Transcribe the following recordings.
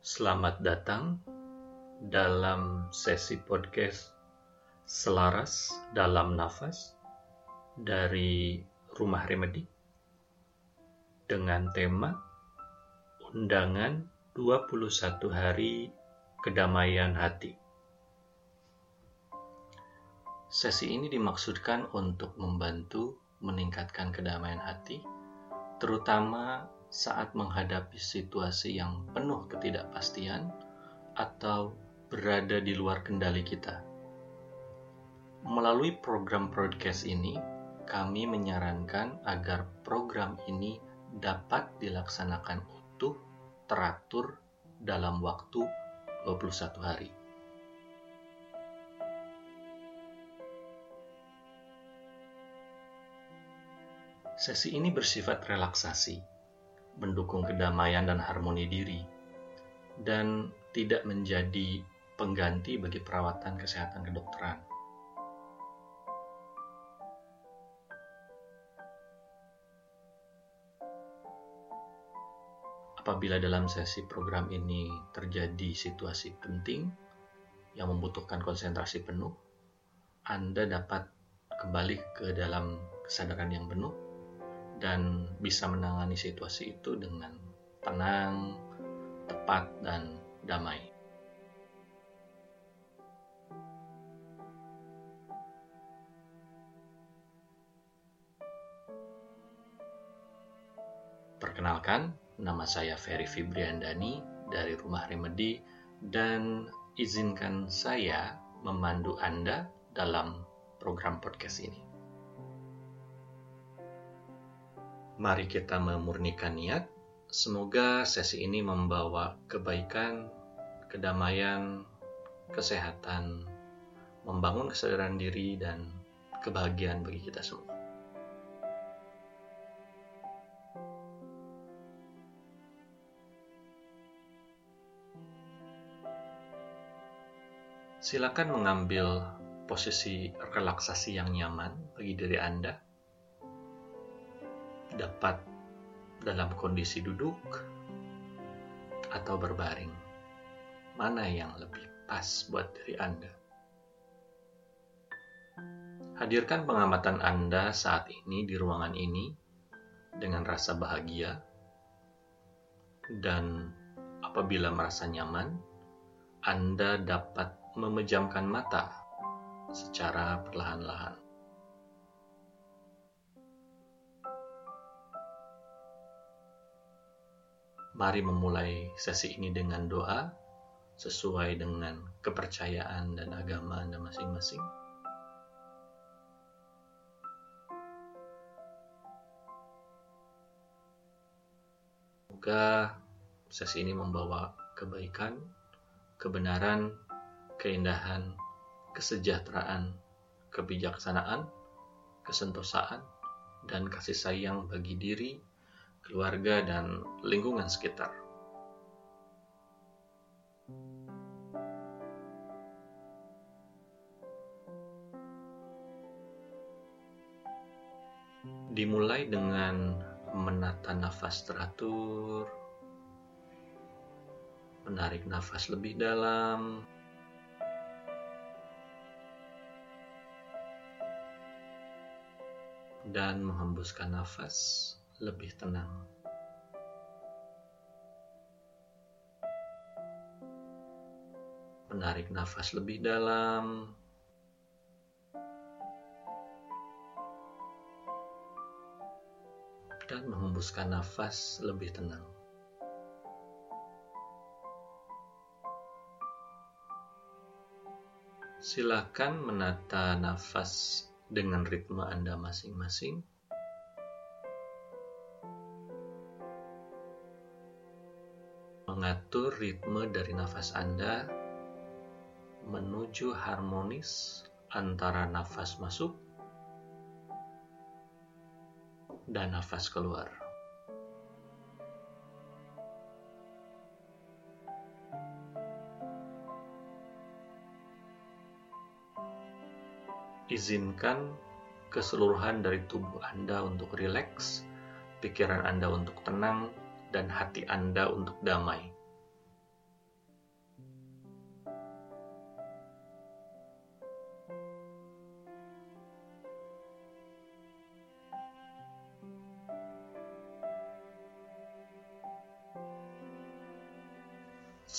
Selamat datang dalam sesi podcast Selaras dalam Nafas dari Rumah Remedi dengan tema Undangan 21 Hari Kedamaian Hati. Sesi ini dimaksudkan untuk membantu meningkatkan kedamaian hati, terutama saat menghadapi situasi yang penuh ketidakpastian atau berada di luar kendali kita. Melalui program broadcast ini, kami menyarankan agar program ini dapat dilaksanakan utuh, teratur dalam waktu 21 hari. Sesi ini bersifat relaksasi, mendukung kedamaian dan harmoni diri, dan tidak menjadi pengganti bagi perawatan kesehatan kedokteran. Apabila dalam sesi program ini terjadi situasi penting yang membutuhkan konsentrasi penuh, Anda dapat kembali ke dalam kesadaran yang penuh dan bisa menangani situasi itu dengan tenang, tepat, dan damai. Perkenalkan, nama saya Ferry Fibriandani dari Rumah Remedi dan izinkan saya memandu Anda dalam program podcast ini. Mari kita memurnikan niat. Semoga sesi ini membawa kebaikan, kedamaian, kesehatan, membangun kesadaran diri, dan kebahagiaan bagi kita semua. Silakan mengambil posisi relaksasi yang nyaman bagi diri Anda dapat dalam kondisi duduk atau berbaring. Mana yang lebih pas buat diri Anda? Hadirkan pengamatan Anda saat ini di ruangan ini dengan rasa bahagia dan apabila merasa nyaman, Anda dapat memejamkan mata secara perlahan-lahan. Mari memulai sesi ini dengan doa sesuai dengan kepercayaan dan agama Anda masing-masing. Semoga sesi ini membawa kebaikan, kebenaran, keindahan, kesejahteraan, kebijaksanaan, kesentosaan, dan kasih sayang bagi diri, keluarga, dan lingkungan sekitar. Dimulai dengan menata nafas teratur, menarik nafas lebih dalam, dan menghembuskan nafas lebih tenang. Menarik nafas lebih dalam. Dan menghembuskan nafas lebih tenang. Silakan menata nafas dengan ritme Anda masing-masing. Mengatur ritme dari nafas Anda menuju harmonis antara nafas masuk dan nafas keluar. Izinkan keseluruhan dari tubuh Anda untuk rileks, pikiran Anda untuk tenang, dan hati Anda untuk damai.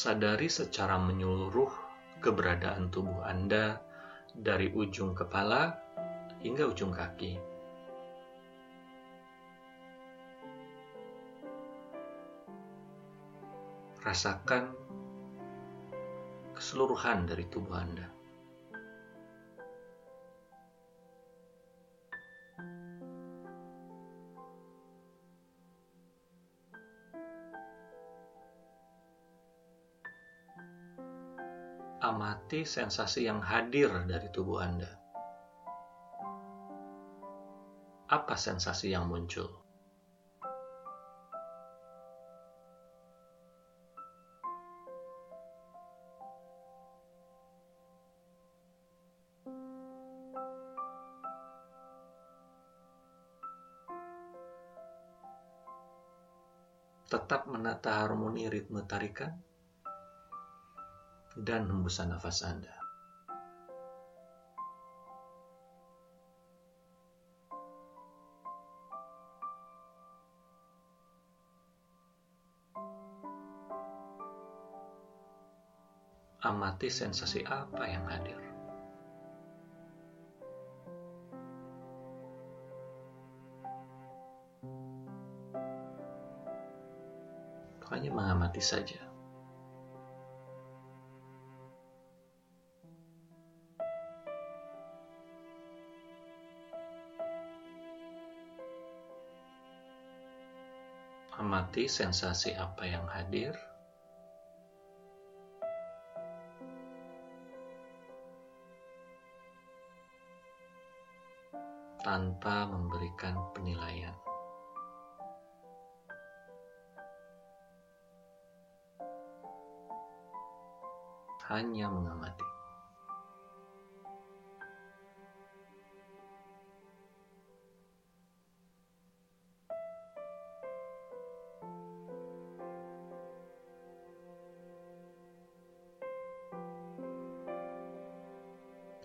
Sadari secara menyeluruh keberadaan tubuh Anda dari ujung kepala hingga ujung kaki. Rasakan keseluruhan dari tubuh Anda. Amati sensasi yang hadir dari tubuh Anda. Apa sensasi yang muncul? Tetap menata harmoni ritme tarikan dan hembusan nafas Anda. Amati sensasi apa yang hadir. Hanya mengamati saja. Amati sensasi apa yang hadir.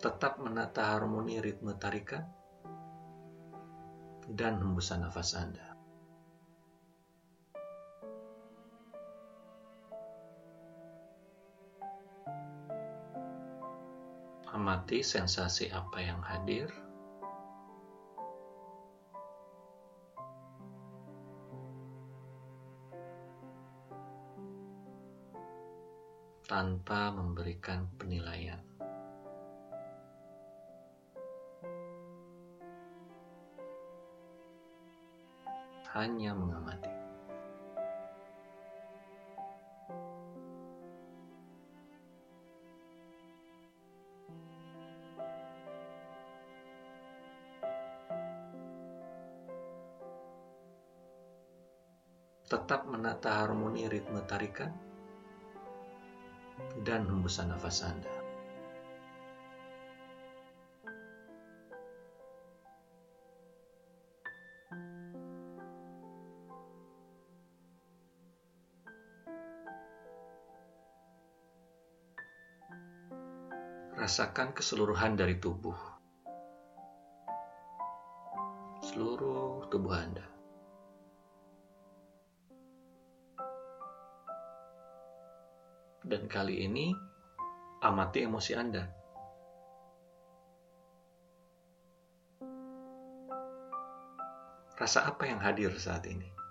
Tetap menata harmoni ritme tarikan dan hembusan nafas Anda. Amati sensasi apa yang hadir. tanpa memberikan penilaian. Hanya mengamati. Tetap menata harmoni ritme tarikan dan hembusan nafas Anda. Rasakan keseluruhan dari tubuh. Seluruh tubuh Anda. Dan kali ini, amati emosi Anda. Rasa apa yang hadir saat ini?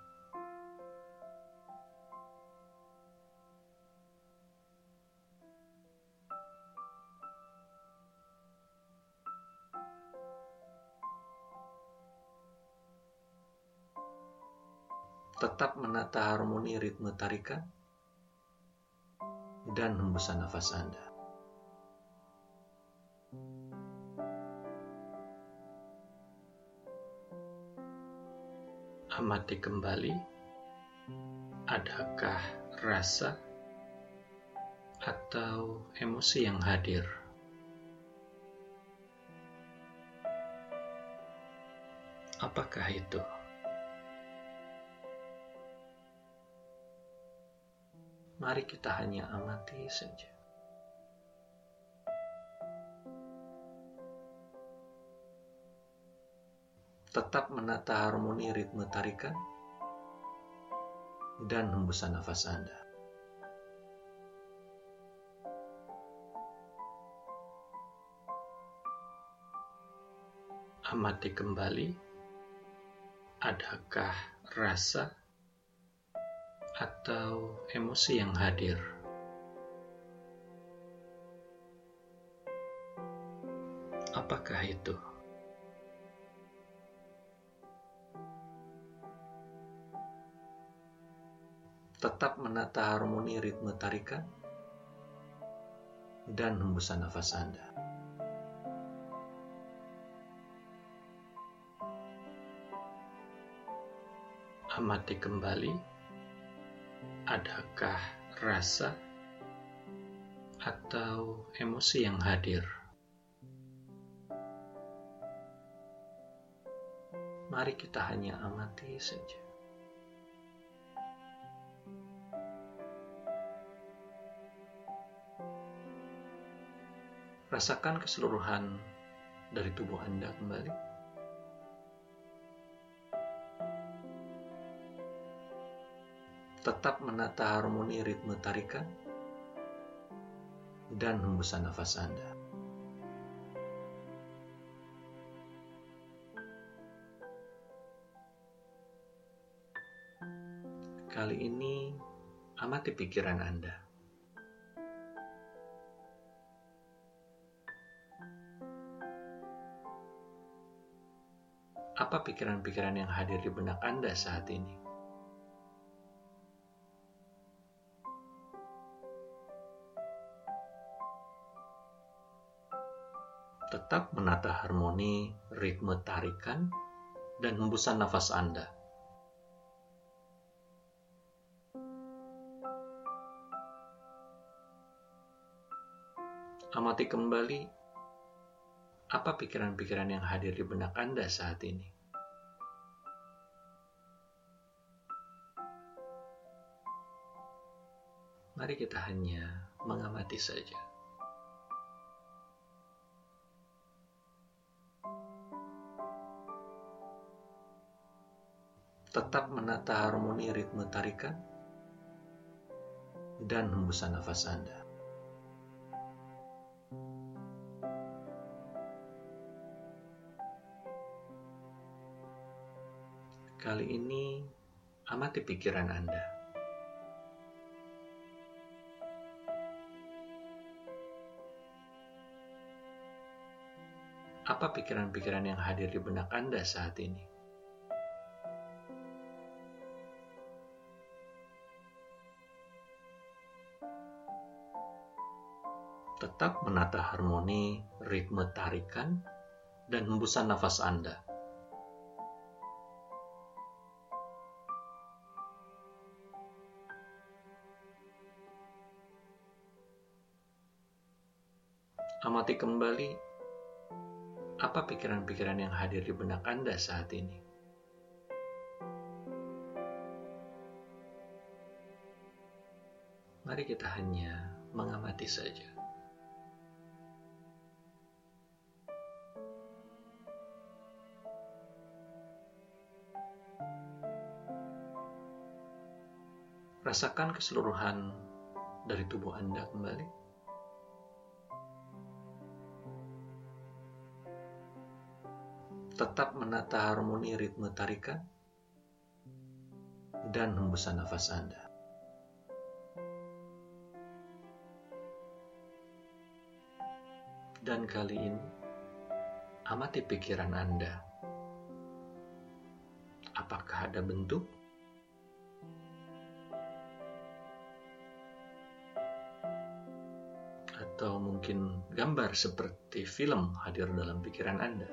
Tetap menata harmoni ritme tarikan dan hembusan nafas Anda. Amati kembali, adakah rasa atau emosi yang hadir? Apakah itu? mari kita hanya amati saja. Tetap menata harmoni ritme tarikan dan hembusan nafas Anda. Amati kembali, adakah rasa atau emosi yang hadir? Apakah itu? Tetap menata harmoni ritme tarikan dan hembusan nafas Anda. amati kembali, adakah rasa atau emosi yang hadir. Mari kita hanya amati saja. Rasakan keseluruhan dari tubuh Anda kembali. Tetap menata harmoni ritme tarikan dan hembusan nafas Anda. Kali ini amati pikiran Anda. Apa pikiran-pikiran yang hadir di benak Anda saat ini? Tetap menata harmoni ritme tarikan dan hembusan nafas Anda. Amati kembali apa pikiran-pikiran yang hadir di benak Anda saat ini. Mari kita hanya mengamati saja. Tetap menata harmoni ritme tarikan dan hembusan nafas Anda. Kali ini amati pikiran Anda. Apa pikiran-pikiran yang hadir di benak Anda saat ini? Tetap menata harmoni ritme tarikan dan hembusan nafas Anda. Amati kembali apa pikiran-pikiran yang hadir di benak Anda saat ini. Mari kita hanya mengamati saja. Rasakan keseluruhan dari tubuh Anda kembali. Tetap menata harmoni ritme tarikan dan hembusan nafas Anda. Dan kali ini, amati pikiran Anda. Apakah ada bentuk mungkin gambar seperti film hadir dalam pikiran Anda.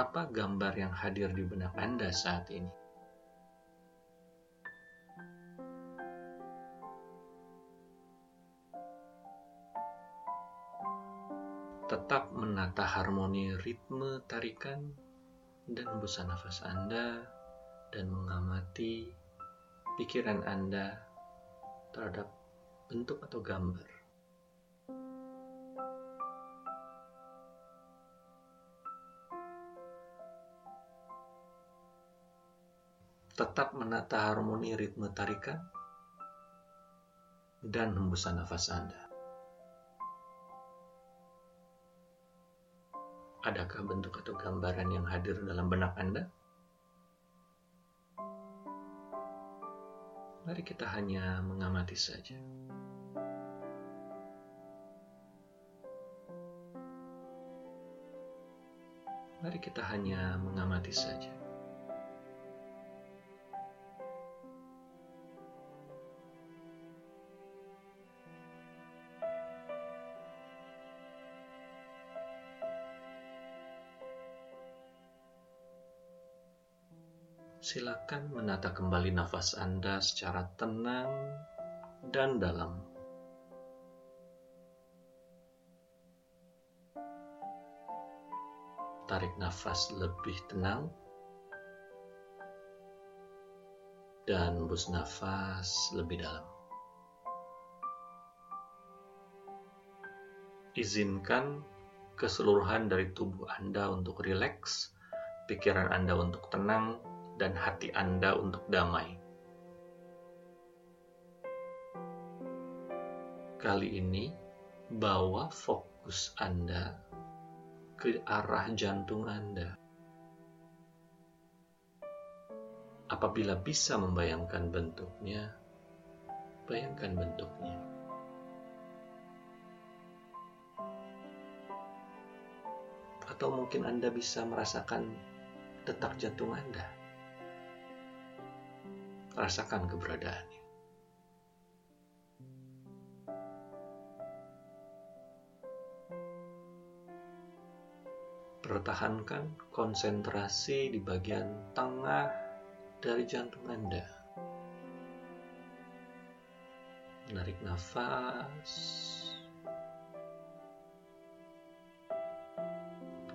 Apa gambar yang hadir di benak Anda saat ini? Tetap menata harmoni ritme tarikan dan hembusan nafas Anda dan mengamati pikiran Anda terhadap bentuk atau gambar. tetap menata harmoni ritme tarikan dan hembusan nafas Anda. Adakah bentuk atau gambaran yang hadir dalam benak Anda? Mari kita hanya mengamati saja. Mari kita hanya mengamati saja. Silakan menata kembali nafas Anda secara tenang dan dalam. Tarik nafas lebih tenang dan hembus nafas lebih dalam. Izinkan keseluruhan dari tubuh Anda untuk rileks, pikiran Anda untuk tenang, dan hati Anda untuk damai. Kali ini, bawa fokus Anda ke arah jantung Anda. Apabila bisa membayangkan bentuknya, bayangkan bentuknya. Atau mungkin Anda bisa merasakan detak jantung Anda rasakan keberadaannya. Pertahankan konsentrasi di bagian tengah dari jantung Anda. Menarik nafas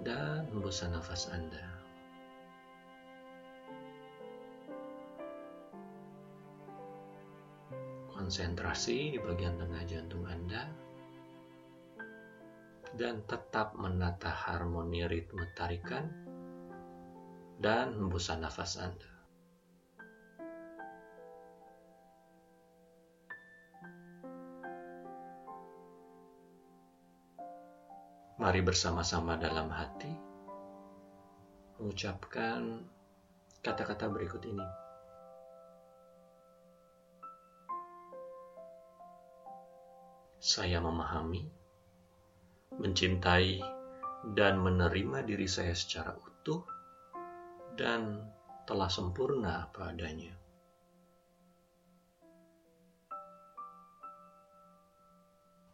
dan hembuskan nafas Anda. Konsentrasi di bagian tengah jantung Anda dan tetap menata harmoni ritme tarikan dan hembusan nafas Anda. Mari bersama-sama dalam hati mengucapkan kata-kata berikut ini. Saya memahami, mencintai, dan menerima diri saya secara utuh dan telah sempurna apa adanya.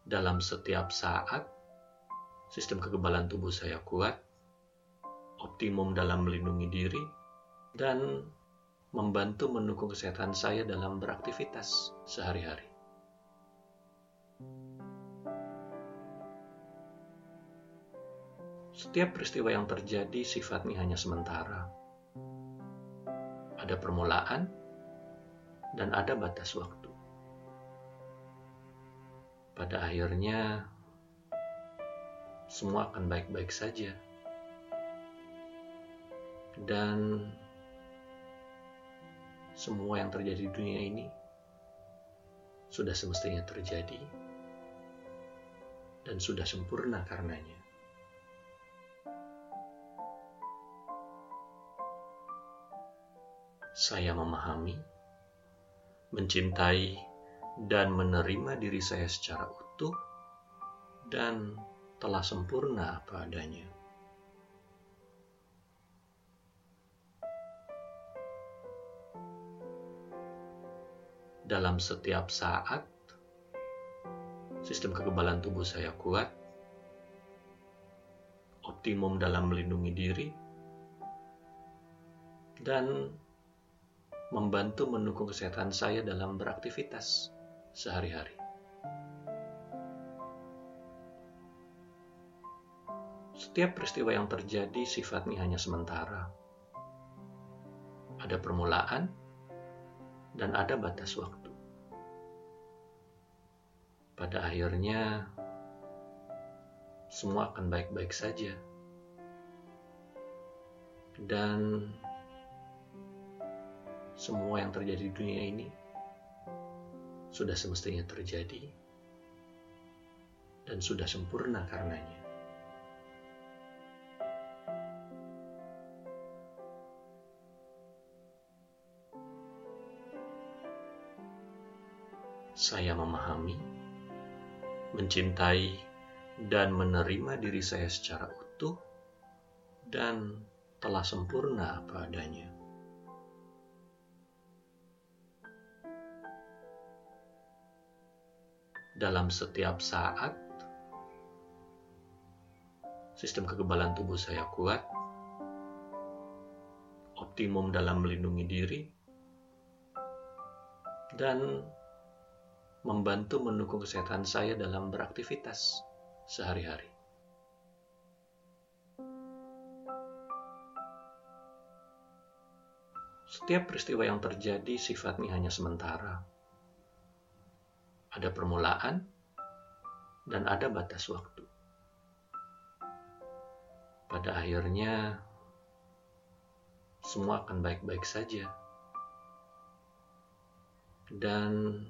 Dalam setiap saat, sistem kekebalan tubuh saya kuat, optimum dalam melindungi diri, dan membantu mendukung kesehatan saya dalam beraktivitas sehari-hari. Setiap peristiwa yang terjadi sifatnya hanya sementara. Ada permulaan dan ada batas waktu. Pada akhirnya, semua akan baik-baik saja. Dan semua yang terjadi di dunia ini sudah semestinya terjadi dan sudah sempurna karenanya. saya memahami, mencintai, dan menerima diri saya secara utuh dan telah sempurna apa adanya. Dalam setiap saat, sistem kekebalan tubuh saya kuat, optimum dalam melindungi diri, dan membantu mendukung kesehatan saya dalam beraktivitas sehari-hari. Setiap peristiwa yang terjadi sifatnya hanya sementara. Ada permulaan dan ada batas waktu. Pada akhirnya, semua akan baik-baik saja. Dan semua yang terjadi di dunia ini sudah semestinya terjadi dan sudah sempurna karenanya. Saya memahami, mencintai, dan menerima diri saya secara utuh dan telah sempurna apa adanya. dalam setiap saat. Sistem kekebalan tubuh saya kuat, optimum dalam melindungi diri, dan membantu mendukung kesehatan saya dalam beraktivitas sehari-hari. Setiap peristiwa yang terjadi sifatnya hanya sementara ada permulaan, dan ada batas waktu. Pada akhirnya, semua akan baik-baik saja, dan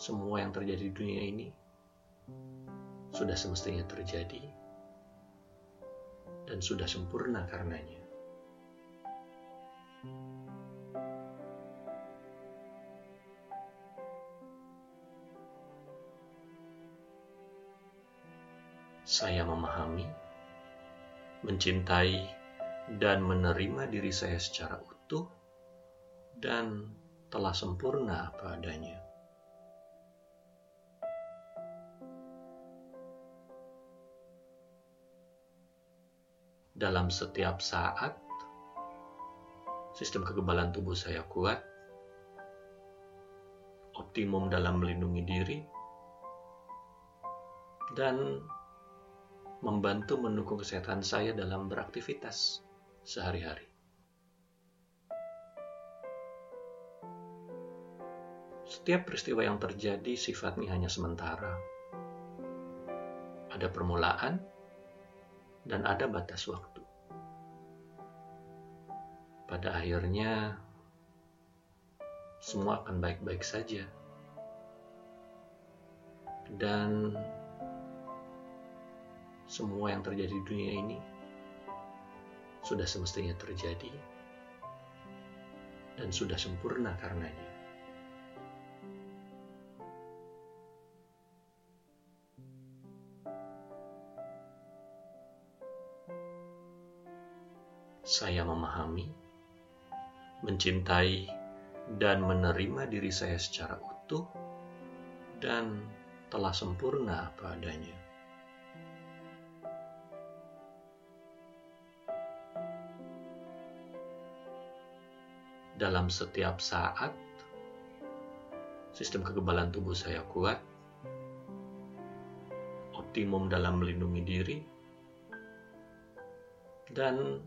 semua yang terjadi di dunia ini sudah semestinya terjadi dan sudah sempurna karenanya. saya memahami, mencintai, dan menerima diri saya secara utuh dan telah sempurna apa adanya. Dalam setiap saat, sistem kekebalan tubuh saya kuat, optimum dalam melindungi diri, dan membantu mendukung kesehatan saya dalam beraktivitas sehari-hari. Setiap peristiwa yang terjadi sifatnya hanya sementara. Ada permulaan dan ada batas waktu. Pada akhirnya, semua akan baik-baik saja. Dan semua yang terjadi di dunia ini sudah semestinya terjadi dan sudah sempurna karenanya. Saya memahami, mencintai, dan menerima diri saya secara utuh dan telah sempurna apa adanya. dalam setiap saat. Sistem kekebalan tubuh saya kuat, optimum dalam melindungi diri, dan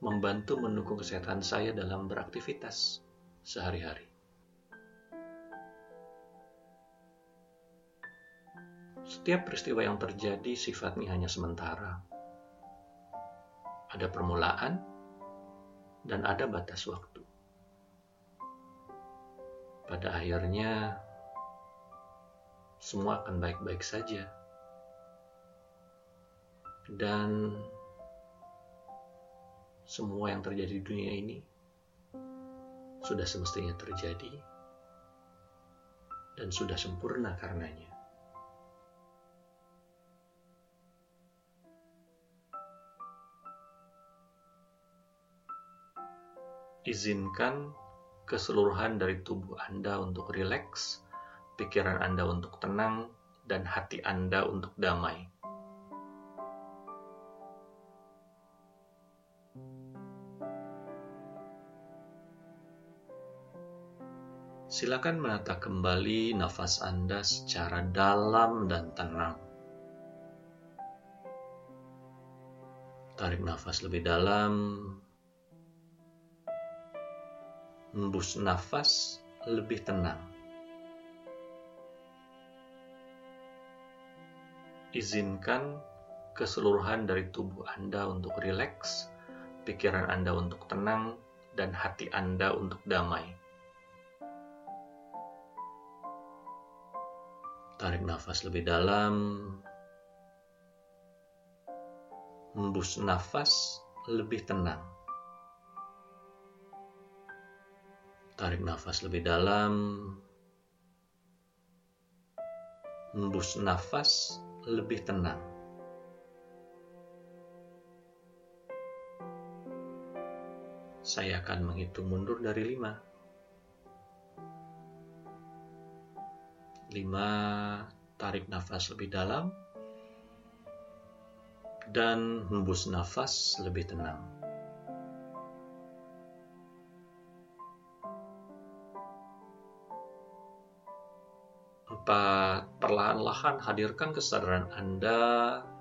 membantu mendukung kesehatan saya dalam beraktivitas sehari-hari. Setiap peristiwa yang terjadi sifatnya hanya sementara. Ada permulaan dan ada batas waktu. Pada akhirnya, semua akan baik-baik saja, dan semua yang terjadi di dunia ini sudah semestinya terjadi dan sudah sempurna karenanya. Izinkan keseluruhan dari tubuh Anda untuk rileks, pikiran Anda untuk tenang, dan hati Anda untuk damai. Silakan menata kembali nafas Anda secara dalam dan tenang. Tarik nafas lebih dalam, Hembus nafas lebih tenang. Izinkan keseluruhan dari tubuh Anda untuk rileks, pikiran Anda untuk tenang, dan hati Anda untuk damai. Tarik nafas lebih dalam. Hembus nafas lebih tenang. Tarik nafas lebih dalam. Hembus nafas lebih tenang. Saya akan menghitung mundur dari lima. Lima, tarik nafas lebih dalam. Dan hembus nafas lebih tenang. Empat, perlahan-lahan hadirkan kesadaran Anda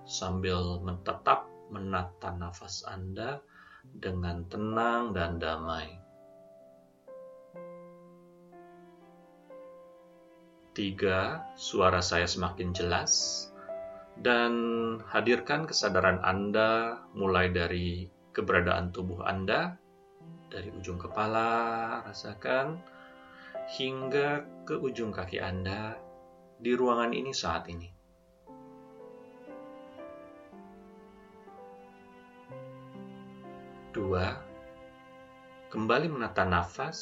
sambil menetap menata nafas Anda dengan tenang dan damai. Tiga, suara saya semakin jelas dan hadirkan kesadaran Anda mulai dari keberadaan tubuh Anda, dari ujung kepala, rasakan, hingga ke ujung kaki Anda di ruangan ini saat ini. Dua, kembali menata nafas.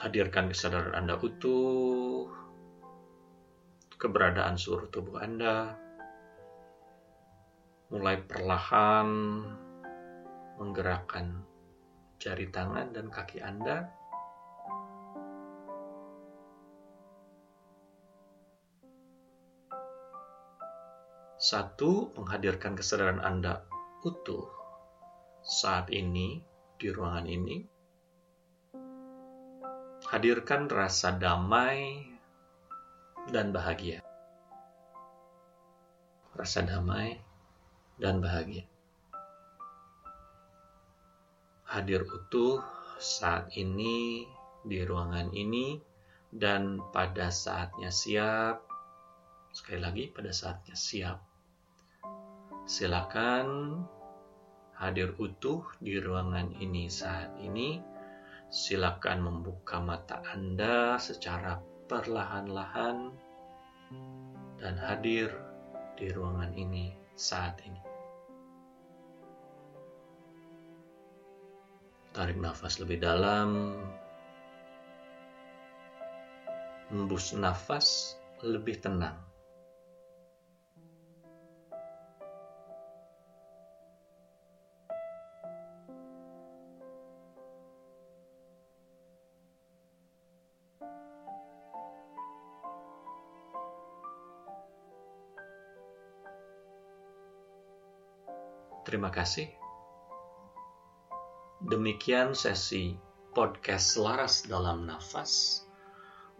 Hadirkan kesadaran Anda utuh, keberadaan seluruh tubuh Anda. Mulai perlahan menggerakkan jari tangan dan kaki Anda. Satu, menghadirkan kesadaran Anda utuh saat ini di ruangan ini. Hadirkan rasa damai dan bahagia. Rasa damai dan bahagia. Hadir utuh saat ini di ruangan ini dan pada saatnya siap. Sekali lagi, pada saatnya siap Silakan hadir utuh di ruangan ini saat ini. Silakan membuka mata Anda secara perlahan-lahan dan hadir di ruangan ini saat ini. Tarik nafas lebih dalam. Hembus nafas lebih tenang. Terima kasih. Demikian sesi podcast Selaras dalam Nafas,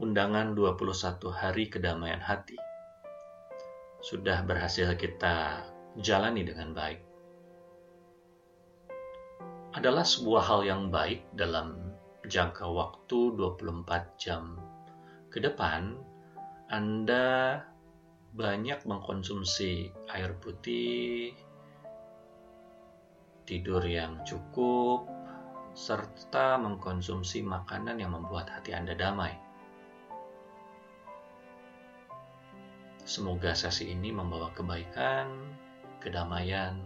undangan 21 hari kedamaian hati. Sudah berhasil kita jalani dengan baik. Adalah sebuah hal yang baik dalam jangka waktu 24 jam ke depan, Anda banyak mengkonsumsi air putih, tidur yang cukup, serta mengkonsumsi makanan yang membuat hati Anda damai. Semoga sesi ini membawa kebaikan, kedamaian,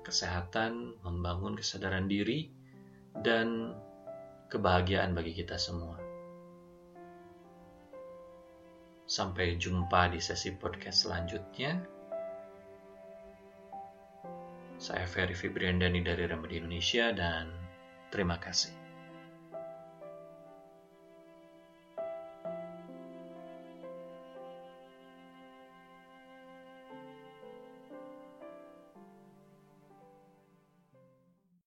kesehatan, membangun kesadaran diri, dan kebahagiaan bagi kita semua. Sampai jumpa di sesi podcast selanjutnya. Saya Ferry Fibriandani dari Remedi Indonesia dan terima kasih.